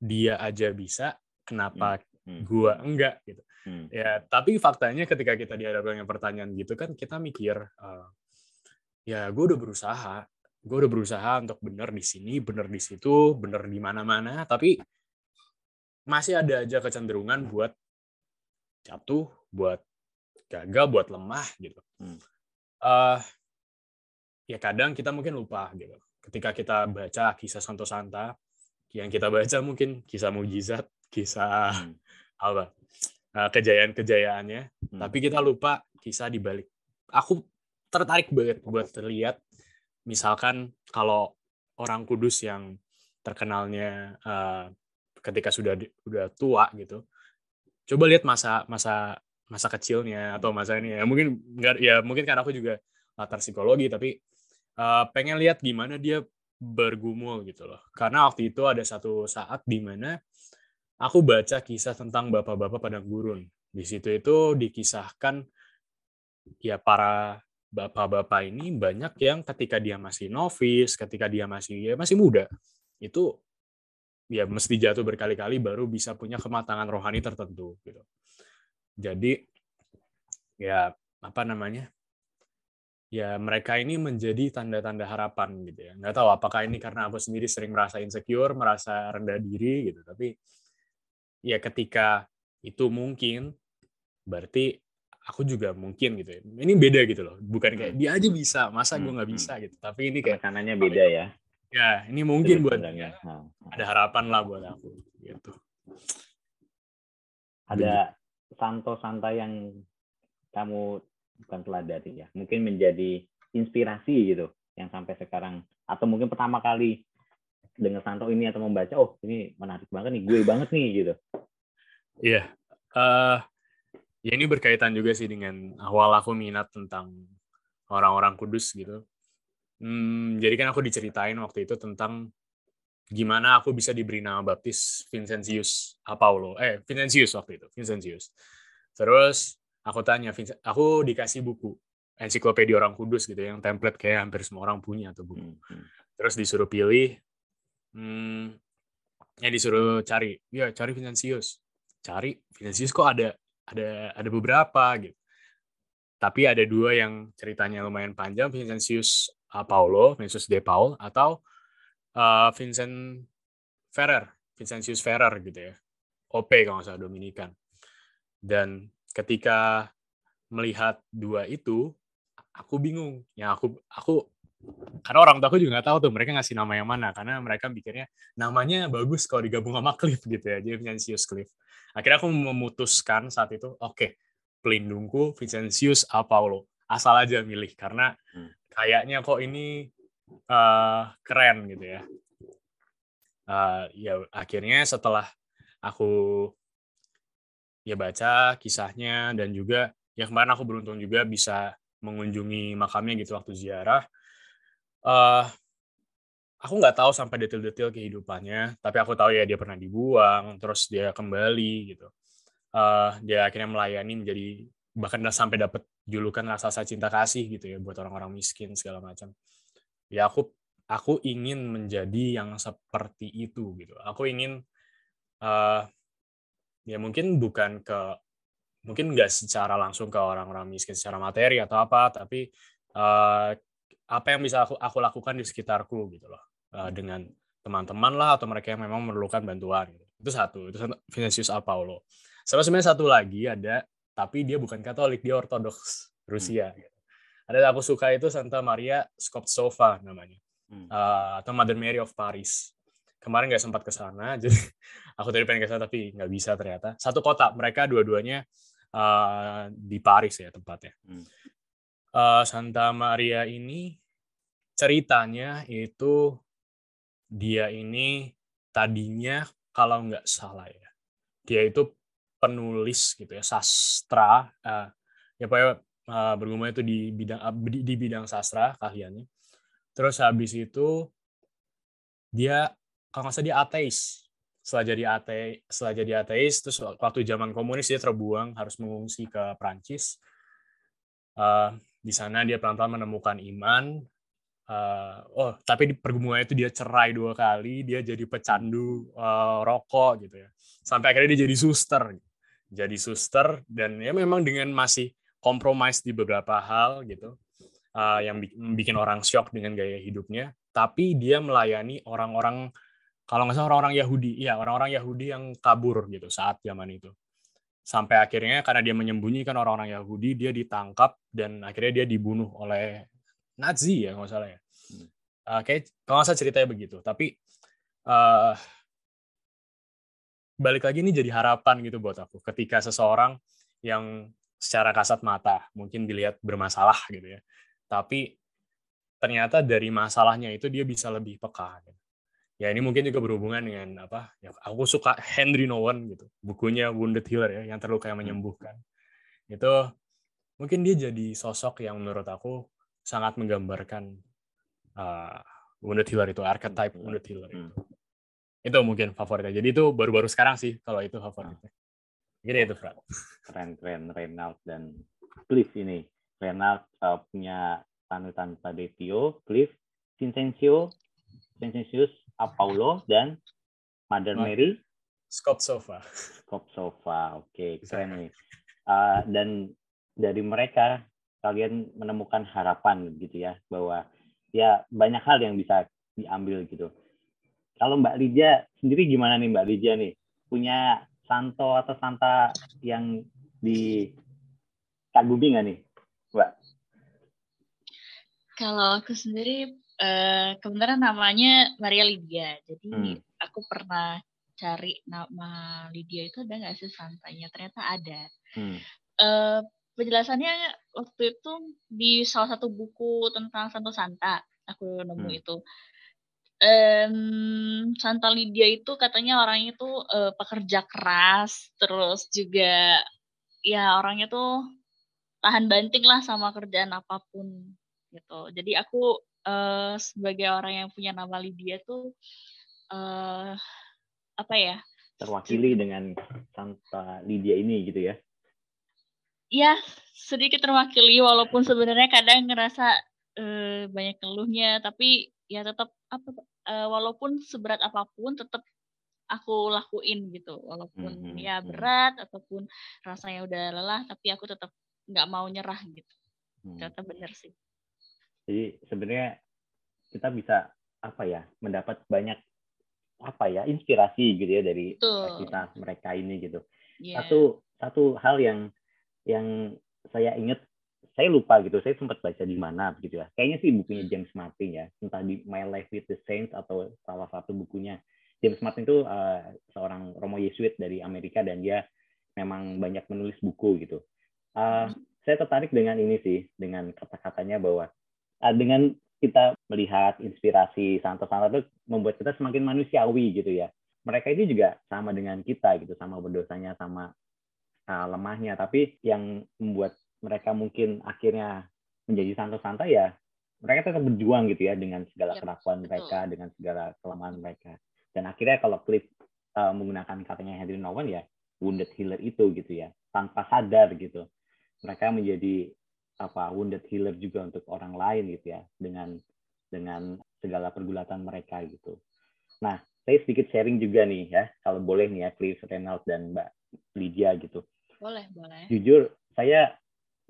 dia aja bisa kenapa hmm, gua enggak? Gitu. Hmm. ya tapi faktanya ketika kita dihadapkan dengan pertanyaan gitu kan kita mikir eh, ya gue udah berusaha gue udah berusaha untuk bener di sini bener di situ bener di mana-mana tapi masih ada aja kecenderungan buat jatuh buat gagal buat lemah gitu Hmm. eh ya kadang kita mungkin lupa gitu ketika kita baca kisah Santo Santa yang kita baca mungkin kisah mujizat kisah Hmm. apa eh, kejayaan-kejayaannya Hmm. tapi kita lupa kisah di balik aku tertarik banget buat terlihat misalkan kalau orang kudus yang terkenalnya eh, ketika sudah di- udah tua gitu coba lihat masa masa masa kecilnya atau masa ini ya. Mungkin nggak ya mungkin kan aku juga latar psikologi tapi eh, pengen lihat gimana dia bergumul gitu loh. Karena waktu itu ada satu saat di mana aku baca kisah tentang bapak-bapak padang gurun. Di situ itu dikisahkan ya para bapak-bapak ini banyak yang ketika dia masih novice ketika dia masih ya masih muda itu ya mesti jatuh berkali-kali baru bisa punya kematangan rohani tertentu gitu. Jadi ya apa namanya ya mereka ini menjadi tanda-tanda harapan gitu ya. Nggak tahu apakah ini karena aku sendiri sering merasa insecure merasa rendah diri gitu. Tapi ya ketika itu mungkin berarti aku juga mungkin gitu ya. Ini beda gitu loh. Bukan kayak dia aja bisa masa gue nggak Hmm, bisa gitu. Tapi ini kayak Penekanannya beda ya. ya. Ini mungkin buat Nah, ada harapan lah buat aku gitu. Ada Santo Santa yang kamu bukan teladani ya, mungkin menjadi inspirasi gitu yang sampai sekarang. Atau mungkin pertama kali dengar Santo ini atau membaca oh ini menarik banget nih gue banget nih gitu. Iya. eh ya ini berkaitan juga sih dengan awal aku minat tentang orang-orang kudus gitu. Hmm, jadi kan aku diceritain waktu itu tentang gimana aku bisa diberi nama baptis Vincentius Apaulo. Eh, Vincentius waktu itu, Vincentius. Terus aku tanya, aku dikasih buku ensiklopedia orang kudus gitu yang template kayak hampir semua orang punya tuh buku. Hmm, hmm. Terus disuruh pilih, hmm, ya disuruh cari, ya cari Vincentius. Cari Vincentius kok ada ada ada beberapa gitu. Tapi ada dua yang ceritanya lumayan panjang, Vincentius uh, Paulo, Vincentius de Paul, atau uh, Vincent Ferrer, Vincentius Ferrer gitu ya. OP kalau nggak salah Dominikan. Dan ketika melihat dua itu, aku bingung. Ya aku aku karena orang tua aku juga nggak tahu tuh mereka ngasih nama yang mana karena mereka pikirnya namanya bagus kalau digabung sama Cliff gitu ya jadi Vincentius Cliff akhirnya aku memutuskan saat itu oke pelindungku Vincentius A. Paulo. Asal aja milih karena Hmm. kayaknya kok ini eh, keren gitu ya. Eh, ya akhirnya setelah aku ya baca kisahnya dan juga ya kemarin aku beruntung juga bisa mengunjungi makamnya gitu waktu ziarah. Eh aku nggak tahu sampai detail-detail kehidupannya, tapi aku tahu ya dia pernah dibuang, terus dia kembali gitu. eh dia akhirnya melayani menjadi bahkan sampai dapat julukan raksasa cinta kasih gitu ya buat orang-orang miskin segala macam. Ya aku aku ingin menjadi yang seperti itu gitu. Aku ingin eh ya mungkin bukan ke mungkin nggak secara langsung ke orang-orang miskin secara materi atau apa tapi uh, apa yang bisa aku aku lakukan di sekitarku gitu loh uh, dengan teman-teman lah atau mereka yang memang memerlukan bantuan gitu. itu satu itu Vinicius Al Paulo. Sama sebenarnya satu lagi ada tapi dia bukan Katolik dia Ortodoks Rusia gitu. ada aku suka itu Santa Maria Skoptsova namanya. Uh, atau Mother Mary of Paris. Kemarin nggak sempat ke sana jadi aku tadi pengen ke sana tapi nggak bisa ternyata. Satu kota mereka dua-duanya uh, di Paris ya tempatnya. Hmm. uh, Santa Maria ini ceritanya itu dia ini tadinya kalau nggak salah ya dia itu penulis gitu ya sastra uh, ya pokoknya uh, bergumul itu di bidang uh, di, di bidang sastra keahliannya terus habis itu dia kalau nggak salah dia ateis. Setelah jadi ateis setelah jadi ateis terus waktu zaman komunis dia terbuang harus mengungsi ke Prancis Uh, di sana dia pelan-pelan menemukan iman Uh, oh tapi di pergumulannya itu dia cerai dua kali dia jadi pecandu uh, rokok gitu ya. Sampai akhirnya dia jadi suster. Jadi suster dan ya memang dengan masih kompromis di beberapa hal gitu uh, yang bi- bikin orang shock dengan gaya hidupnya. Tapi dia melayani orang-orang kalau nggak salah orang-orang Yahudi. Ya orang-orang Yahudi yang kabur gitu saat zaman itu. Sampai akhirnya karena dia menyembunyikan orang-orang Yahudi dia ditangkap dan akhirnya dia dibunuh oleh Nazi ya nggak salah ya. Uh, kayak kalau salah ceritanya begitu. Tapi uh, balik lagi ini jadi harapan gitu buat aku. Ketika seseorang yang secara kasat mata mungkin dilihat bermasalah gitu ya, tapi ternyata dari masalahnya itu dia bisa lebih peka. Gitu. Ya ini mungkin juga berhubungan dengan apa? Ya, aku suka Henry Nowen gitu, bukunya Wounded Healer ya, yang terluka yang menyembuhkan. Itu mungkin dia jadi sosok yang menurut aku sangat menggambarkan uh, Wounded Healer itu, archetype Wounded Healer itu. Itu mungkin favoritnya. Jadi itu baru-baru sekarang sih kalau itu favoritnya. Jadi itu, Fran. Keren-keren Reynald dan Cliff ini. Reynald uh, punya panutan pada Tio, Cliff, Vincencio, Vincentius Apaulo, dan Mother Ma- Mary Scott Sofa. Kopsova. Oke, keren nih. Uh, dan dari mereka kalian menemukan harapan gitu ya bahwa ya banyak hal yang bisa diambil gitu. Kalau Mbak Lija sendiri gimana nih Mbak Lija nih? Punya santo atau santa yang dikagumi nggak nih, Mbak? Kalau aku sendiri eh, kebenaran namanya Maria Lydia. Jadi Hmm. aku pernah cari nama Lydia itu ada nggak sih santanya? Ternyata ada. Hmm. Eh, penjelasannya waktu itu di salah satu buku tentang Santo Santa aku nemu Hmm. itu. Em, Santa Lydia itu katanya orangnya tuh eh, pekerja keras, terus juga ya orangnya tuh tahan banting lah sama kerjaan apa pun gitu. Jadi aku eh, sebagai orang yang punya nama Lydia tuh eh apa ya? Terwakili dengan Santa Lydia ini gitu ya. Ya sedikit terwakili walaupun sebenarnya kadang ngerasa eh, banyak keluhnya, tapi ya tetap apa eh, walaupun seberat apa pun tetap aku lakuin gitu, walaupun Hmm, hmm, ya hmm. berat ataupun rasanya udah lelah, tapi aku tetap nggak mau nyerah gitu. Hmm. Ternyata bener sih. Jadi sebenarnya kita bisa apa ya mendapat banyak apa ya inspirasi gitu ya dari Betul. kisah mereka ini gitu. Iya. Satu satu hal yang yang saya ingat saya lupa gitu saya sempat baca di mana begitu ya. Kayaknya sih bukunya James Martin ya, entah di My Life with the Saints atau salah satu bukunya. James Martin itu eh, seorang Romo Yesuit dari Amerika dan dia memang banyak menulis buku gitu. Eh, saya tertarik dengan ini sih, dengan kata-katanya bahwa eh, dengan kita melihat inspirasi santo-santo itu membuat kita semakin manusiawi gitu ya. Mereka itu juga sama dengan kita gitu, sama berdosanya, sama uh, lemahnya. Tapi yang membuat mereka mungkin akhirnya menjadi santo-santa ya, mereka tetap berjuang gitu ya dengan segala Yap, kelakuan betul. mereka, dengan segala kelemahan mereka. Dan akhirnya kalau Cliff uh, menggunakan katanya Henry Nowen ya, wounded healer itu gitu ya, tanpa sadar gitu. Mereka menjadi apa wounded healer juga untuk orang lain gitu ya dengan dengan segala pergulatan mereka gitu. Nah saya sedikit sharing juga nih ya, kalau boleh nih ya, Cliff Reynolds dan Mbak Lydia gitu. Boleh, boleh. Jujur, saya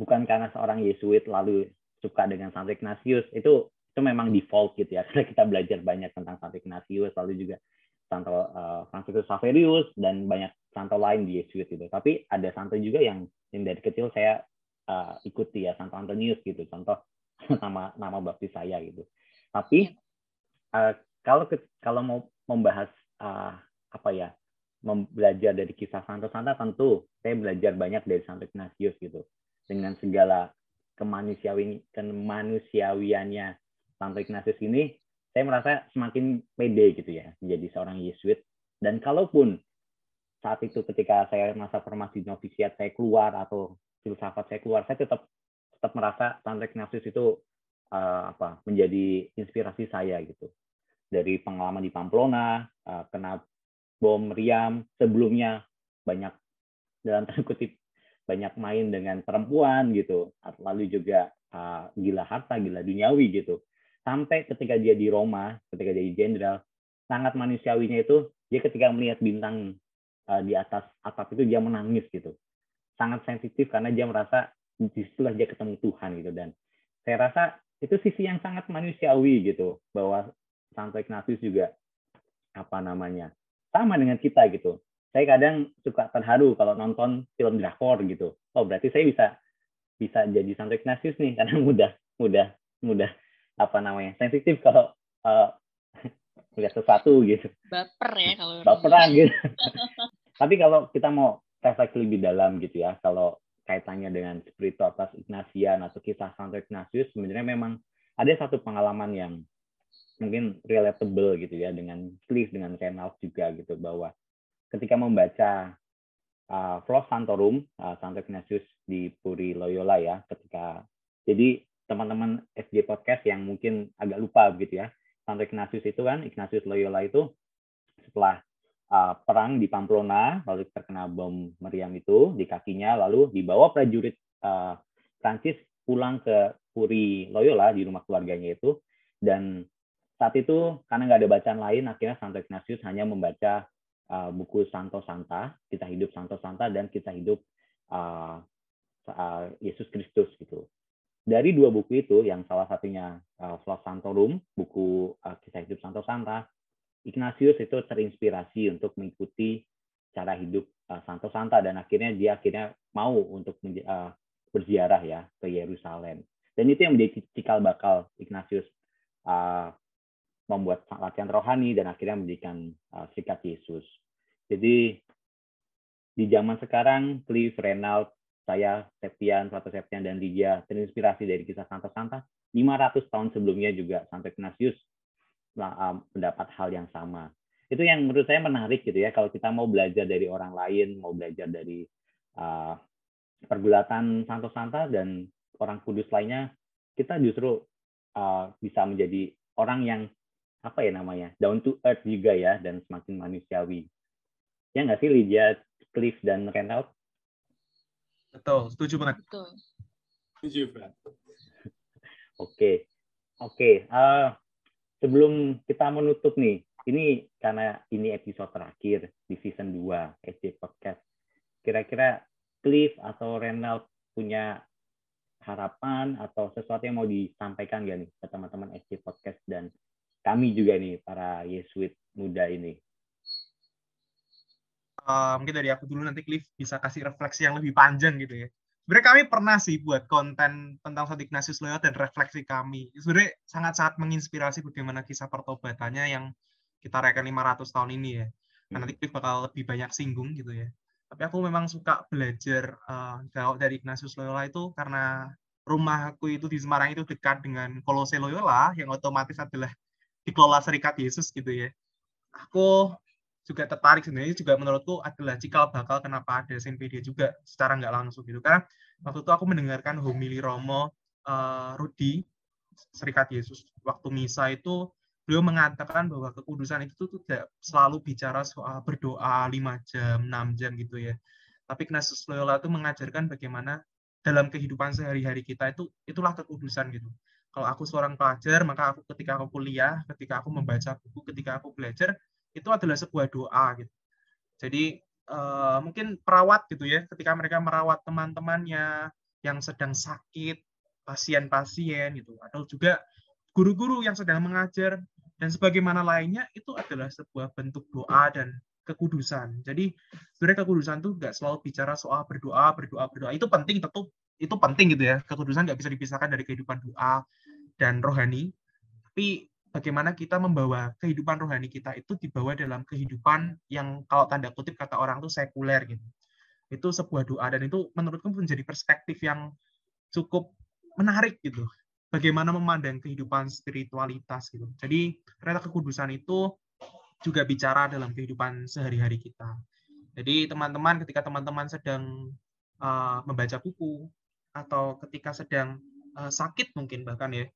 bukan karena seorang Yesuit lalu suka dengan Santo Ignatius, itu itu memang default gitu ya, karena kita belajar banyak tentang Santo Ignatius, lalu juga Santo uh, Franciscus Saverius dan banyak santo lain di Yesuit gitu. Tapi ada santo juga yang yang dari kecil saya uh, ikuti ya, Santo Antonius gitu, contoh nama nama baptis saya gitu. Tapi uh, kalau kalau mau membahas uh, apa ya, belajar dari kisah santo-santo tentu saya belajar banyak dari Santo Ignatius gitu. Dengan segala kemanusiawi kemanusiawiannya Santo Ignatius ini, saya merasa semakin pede gitu ya menjadi seorang Yesuit. Dan kalaupun saat itu ketika saya masa formasi novisiat saya keluar atau filsafat saya keluar, saya tetap tetap merasa Santo Ignatius itu uh, apa menjadi inspirasi saya gitu. Dari pengalaman di Pamplona, uh, kena bom meriam, sebelumnya banyak dalam tanda kutip banyak main dengan perempuan gitu, lalu juga uh, gila harta, gila duniawi gitu. Sampai ketika dia di Roma, ketika jadi jenderal, sangat manusiawinya itu dia ketika melihat bintang uh, di atas atap itu dia menangis gitu. Sangat sensitif karena dia merasa di situlah dia ketemu Tuhan gitu. Dan saya rasa itu sisi yang sangat manusiawi gitu bahwa Santo Ignatius juga apa namanya sama dengan kita gitu. Saya kadang suka terharu kalau nonton film drakor gitu. Oh berarti saya bisa bisa jadi Santo Ignatius nih karena mudah mudah mudah apa namanya sensitif kalau uh, melihat sesuatu gitu baper ya kalau baperan gitu tapi kalau kita mau refleksi lebih dalam gitu ya kalau kaitannya dengan spiritualitas Ignatian atau kisah Santo Ignatius sebenarnya memang ada satu pengalaman yang mungkin relatable gitu ya dengan Cliff dengan Reynolds juga gitu bahwa ketika membaca uh, Flos Santorum uh, Santo Ignatius di Puri Loyola ya ketika jadi teman-teman SJ Podcast yang mungkin agak lupa begitu ya. Santo Ignatius itu kan, Ignatius Loyola itu setelah uh, perang di Pamplona, lalu terkena bom meriam itu di kakinya, lalu dibawa prajurit uh, Prancis pulang ke Puri Loyola di rumah keluarganya itu. Dan saat itu karena nggak ada bacaan lain, akhirnya Santo Ignatius hanya membaca uh, buku Santo Santa, kita hidup Santo Santa dan kita hidup uh, uh, Yesus Kristus gitu dari dua buku itu, yang salah satunya uh, Flos Santorum, buku uh, kisah hidup Santo Santa, Ignatius itu terinspirasi untuk mengikuti cara hidup uh, Santo Santa dan akhirnya dia akhirnya mau untuk uh, berziarah ya ke Yerusalem. Dan itu yang menjadi cikal bakal Ignatius uh, membuat latihan rohani dan akhirnya menjadikan uh, sikat Yesus. Jadi di zaman sekarang Cliff Reynolds saya, Septian, Plato Septian, dan Lydia terinspirasi dari kisah Santa Santa. 500 tahun sebelumnya juga Santo Ignatius mendapat hal yang sama. Itu yang menurut saya menarik gitu ya, kalau kita mau belajar dari orang lain, mau belajar dari uh, pergulatan Santo Santa dan orang kudus lainnya, kita justru uh, bisa menjadi orang yang apa ya namanya down to earth juga ya dan semakin manusiawi. Ya nggak sih Lydia, Cliff dan Reynolds? Betul, setuju banget. Betul. Setuju, Fred. Oke, oke. Uh, sebelum kita menutup nih, ini karena ini episode terakhir di season 2 SD Podcast. Kira-kira Cliff atau Renald punya harapan atau sesuatu yang mau disampaikan gak nih ke teman-teman SD Podcast dan kami juga nih para Yesuit muda ini? uh, mungkin dari aku dulu nanti Cliff bisa kasih refleksi yang lebih panjang gitu ya. Sebenarnya kami pernah sih buat konten tentang Santo Ignatius Loyola dan refleksi kami. Sebenarnya sangat-sangat menginspirasi bagaimana kisah pertobatannya yang kita reken 500 tahun ini ya. Nah, nanti Cliff bakal lebih banyak singgung gitu ya. Tapi aku memang suka belajar uh, dari Ignatius Loyola itu karena rumahku itu di Semarang itu dekat dengan Kolose Loyola yang otomatis adalah dikelola Serikat Yesus gitu ya. Aku juga tertarik sebenarnya juga menurutku adalah cikal bakal kenapa ada Sinpedia juga secara nggak langsung gitu karena waktu itu aku mendengarkan homili Romo uh, Rudi Serikat Yesus waktu misa itu beliau mengatakan bahwa kekudusan itu tuh tidak selalu bicara soal berdoa 5 jam, 6 jam gitu ya. Tapi Ignatius Loyola itu mengajarkan bagaimana dalam kehidupan sehari-hari kita itu itulah kekudusan gitu. Kalau aku seorang pelajar, maka aku ketika aku kuliah, ketika aku membaca buku, ketika aku belajar, itu adalah sebuah doa gitu. Jadi uh, mungkin perawat gitu ya, ketika mereka merawat teman-temannya yang sedang sakit, pasien-pasien gitu, atau juga guru-guru yang sedang mengajar dan sebagaimana lainnya itu adalah sebuah bentuk doa dan kekudusan. Jadi sebenarnya kekudusan itu nggak selalu bicara soal berdoa, berdoa, berdoa. Itu penting tentu itu penting gitu ya. Kekudusan nggak bisa dipisahkan dari kehidupan doa dan rohani. Tapi bagaimana kita membawa kehidupan rohani kita itu dibawa dalam kehidupan yang kalau tanda kutip kata orang tuh sekuler gitu. Itu sebuah doa dan itu menurutku menjadi perspektif yang cukup menarik gitu. Bagaimana memandang kehidupan spiritualitas gitu. Jadi ternyata kekudusan itu juga bicara dalam kehidupan sehari-hari kita. Jadi teman-teman ketika teman-teman sedang uh, membaca buku atau ketika sedang uh, sakit mungkin bahkan ya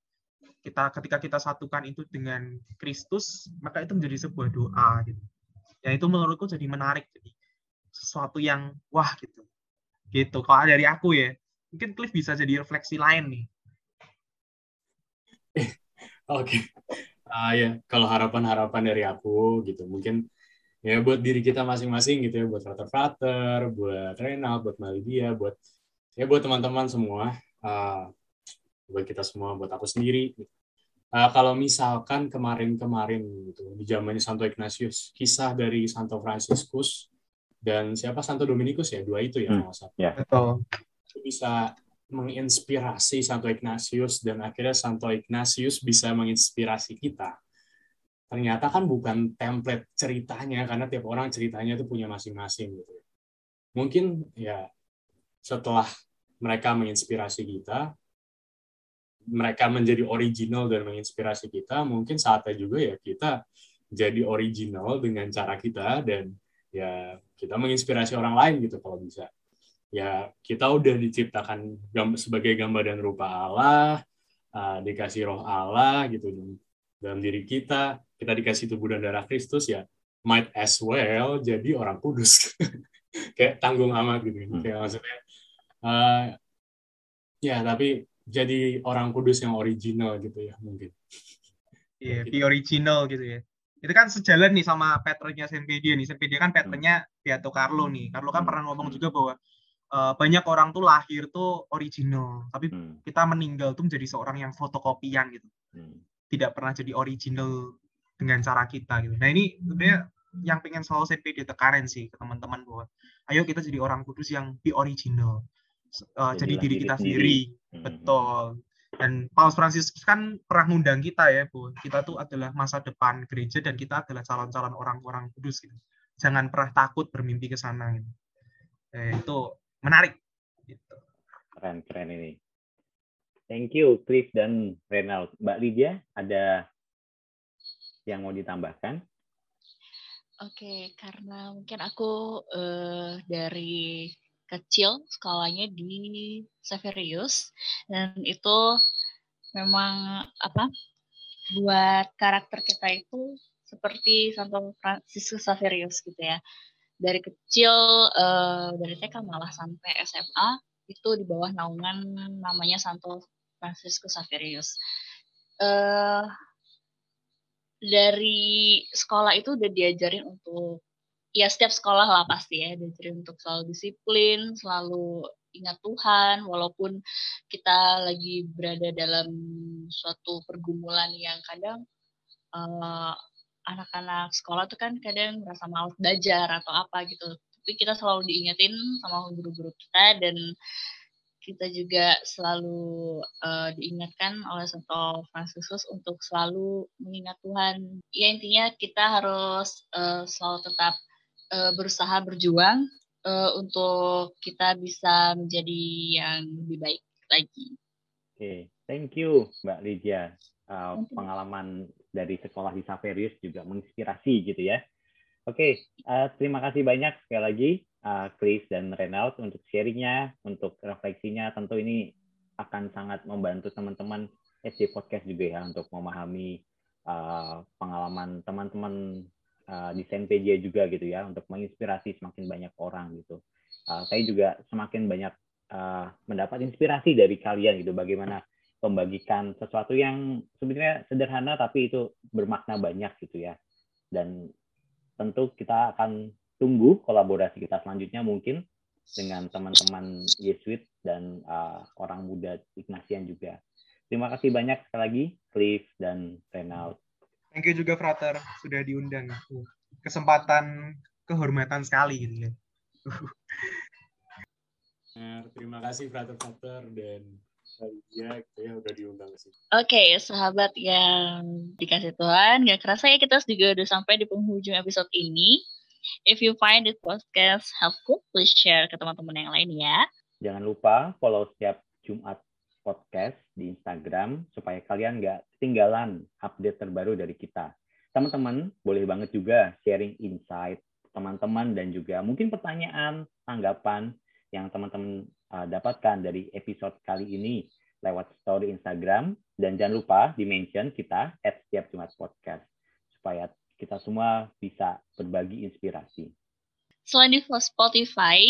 kita ketika kita satukan itu dengan Kristus maka itu menjadi sebuah doa gitu. Ya itu menurutku jadi menarik jadi sesuatu yang wah gitu. Gitu kalau dari aku ya. Mungkin Cliff bisa jadi refleksi lain nih. Oke uh, ya kalau harapan-harapan dari aku gitu mungkin ya buat diri kita masing-masing gitu ya buat Frater Frater, buat Renal, buat Malidia, buat ya buat teman-teman semua, uh, buat kita semua, buat aku sendiri. Gitu. Uh, kalau misalkan kemarin-kemarin gitu di zamannya Santo Ignatius, kisah dari Santo Franciscus dan siapa Santo Dominikus ya dua itu ya hmm. Yeah. Betul. bisa menginspirasi Santo Ignatius dan akhirnya Santo Ignatius bisa menginspirasi kita. Ternyata kan bukan template ceritanya karena tiap orang ceritanya itu punya masing-masing gitu. Mungkin ya setelah mereka menginspirasi kita, mereka menjadi original dan menginspirasi kita, mungkin saatnya juga ya kita jadi original dengan cara kita dan ya kita menginspirasi orang lain gitu kalau bisa. Ya kita udah diciptakan sebagai gambar dan rupa Allah, uh, dikasih roh Allah gitu dalam diri kita, kita dikasih tubuh dan darah Kristus ya might as well jadi orang kudus. Kayak tanggung amat gitu hmm. kayak maksudnya uh, ya tapi jadi orang kudus yang original gitu ya mungkin iya yeah, be original gitu ya itu kan sejalan nih sama patternnya Senpedia nih Senpedia kan patternnya hmm. Beato Carlo nih Carlo kan hmm. pernah ngomong juga bahwa uh, banyak orang tuh lahir tuh original, tapi hmm. kita meninggal tuh menjadi seorang yang fotokopian gitu. Hmm. Tidak pernah jadi original dengan cara kita gitu. Nah ini sebenarnya yang pengen selalu saya ditekanin sih ke teman-teman bahwa ayo kita jadi orang kudus yang be original. Uh, jadi diri kita sendiri. sendiri. Hmm. Betul. Dan Paus Franciscus kan pernah ngundang kita ya, Bu. Kita tuh adalah masa depan gereja dan kita adalah calon-calon orang-orang kudus gitu. Jangan pernah takut bermimpi ke sana gitu. Eh, itu menarik. Gitu. Keren, keren ini. Thank you, Cliff dan Renald. Mbak Lydia, ada yang mau ditambahkan? Oke, karena mungkin aku uh, dari kecil sekolahnya di Saverius dan itu memang apa buat karakter kita itu seperti Santo Franciscus Saverius gitu ya dari kecil uh, dari TK malah sampai SMA itu di bawah naungan namanya Santo Franciscus Saverius. Uh, dari sekolah itu udah diajarin untuk ya setiap sekolah lah pasti ya diajarin untuk selalu disiplin, selalu ingat Tuhan walaupun kita lagi berada dalam suatu pergumulan yang kadang uh, anak-anak sekolah tuh kan kadang merasa malas belajar atau apa gitu. Tapi kita selalu diingetin sama guru-guru kita dan kita juga selalu uh, diingatkan oleh Santo Franciscus untuk selalu mengingat Tuhan. Ya intinya kita harus uh, selalu tetap uh, berusaha berjuang uh, untuk kita bisa menjadi yang lebih baik lagi. Oke, okay. thank you Mbak Lydia. Uh, pengalaman dari sekolah di Saverius juga menginspirasi gitu ya. Oke, uh, terima kasih banyak sekali lagi uh, Chris dan Reynald untuk sharingnya, untuk refleksinya. Tentu ini akan sangat membantu teman-teman SD Podcast juga ya untuk memahami uh, pengalaman teman-teman uh, di Senpedia juga gitu ya, untuk menginspirasi semakin banyak orang gitu. Uh, saya juga semakin banyak uh, mendapat inspirasi dari kalian gitu, bagaimana membagikan sesuatu yang sebenarnya sederhana tapi itu bermakna banyak gitu ya dan tentu kita akan tunggu kolaborasi kita selanjutnya mungkin dengan teman-teman Yesuit dan uh, orang muda Ignatian juga. Terima kasih banyak sekali lagi Cliff dan Renald. Thank you juga Frater sudah diundang. Kesempatan kehormatan sekali gitu ya. Nah, terima kasih frater-frater dan Iya, gitu ya udah diundang sih. Oke, sahabat yang dikasih Tuhan, gak kerasa ya kita juga udah sampai di penghujung episode ini. If you find this podcast helpful, please share ke teman-teman yang lain ya. Jangan lupa follow setiap Jumat podcast di Instagram supaya kalian nggak ketinggalan update terbaru dari kita. Teman-teman boleh banget juga sharing insight teman-teman dan juga mungkin pertanyaan, tanggapan yang teman-teman uh, dapatkan dari episode kali ini lewat story Instagram dan jangan lupa di mention kita at setiap Jumat podcast supaya kita semua bisa berbagi inspirasi. Selain di Spotify,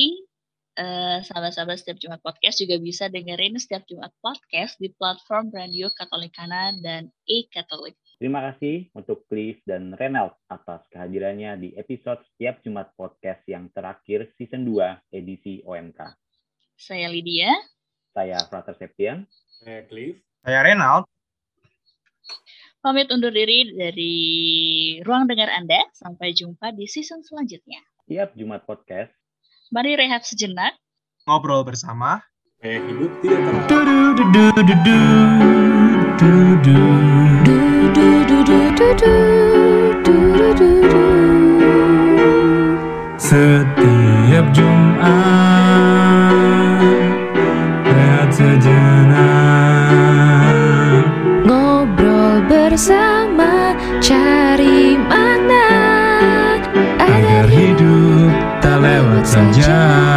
eh, sahabat-sahabat setiap Jumat podcast juga bisa dengerin setiap Jumat podcast di platform Radio Katolikana dan e-Katolik. Terima kasih untuk Cliff dan Renald atas kehadirannya di episode setiap Jumat podcast yang terakhir season 2 edisi OMK. Saya Lydia. Saya Frater Septian. Saya Cliff. Saya Renald. Pamit undur diri dari ruang dengar Anda. Sampai jumpa di season selanjutnya. Setiap Jumat podcast. Mari rehat sejenak. Ngobrol bersama. Eh, hidup tidak terlalu. Setiap Jumat Agar hidup tak lewat saja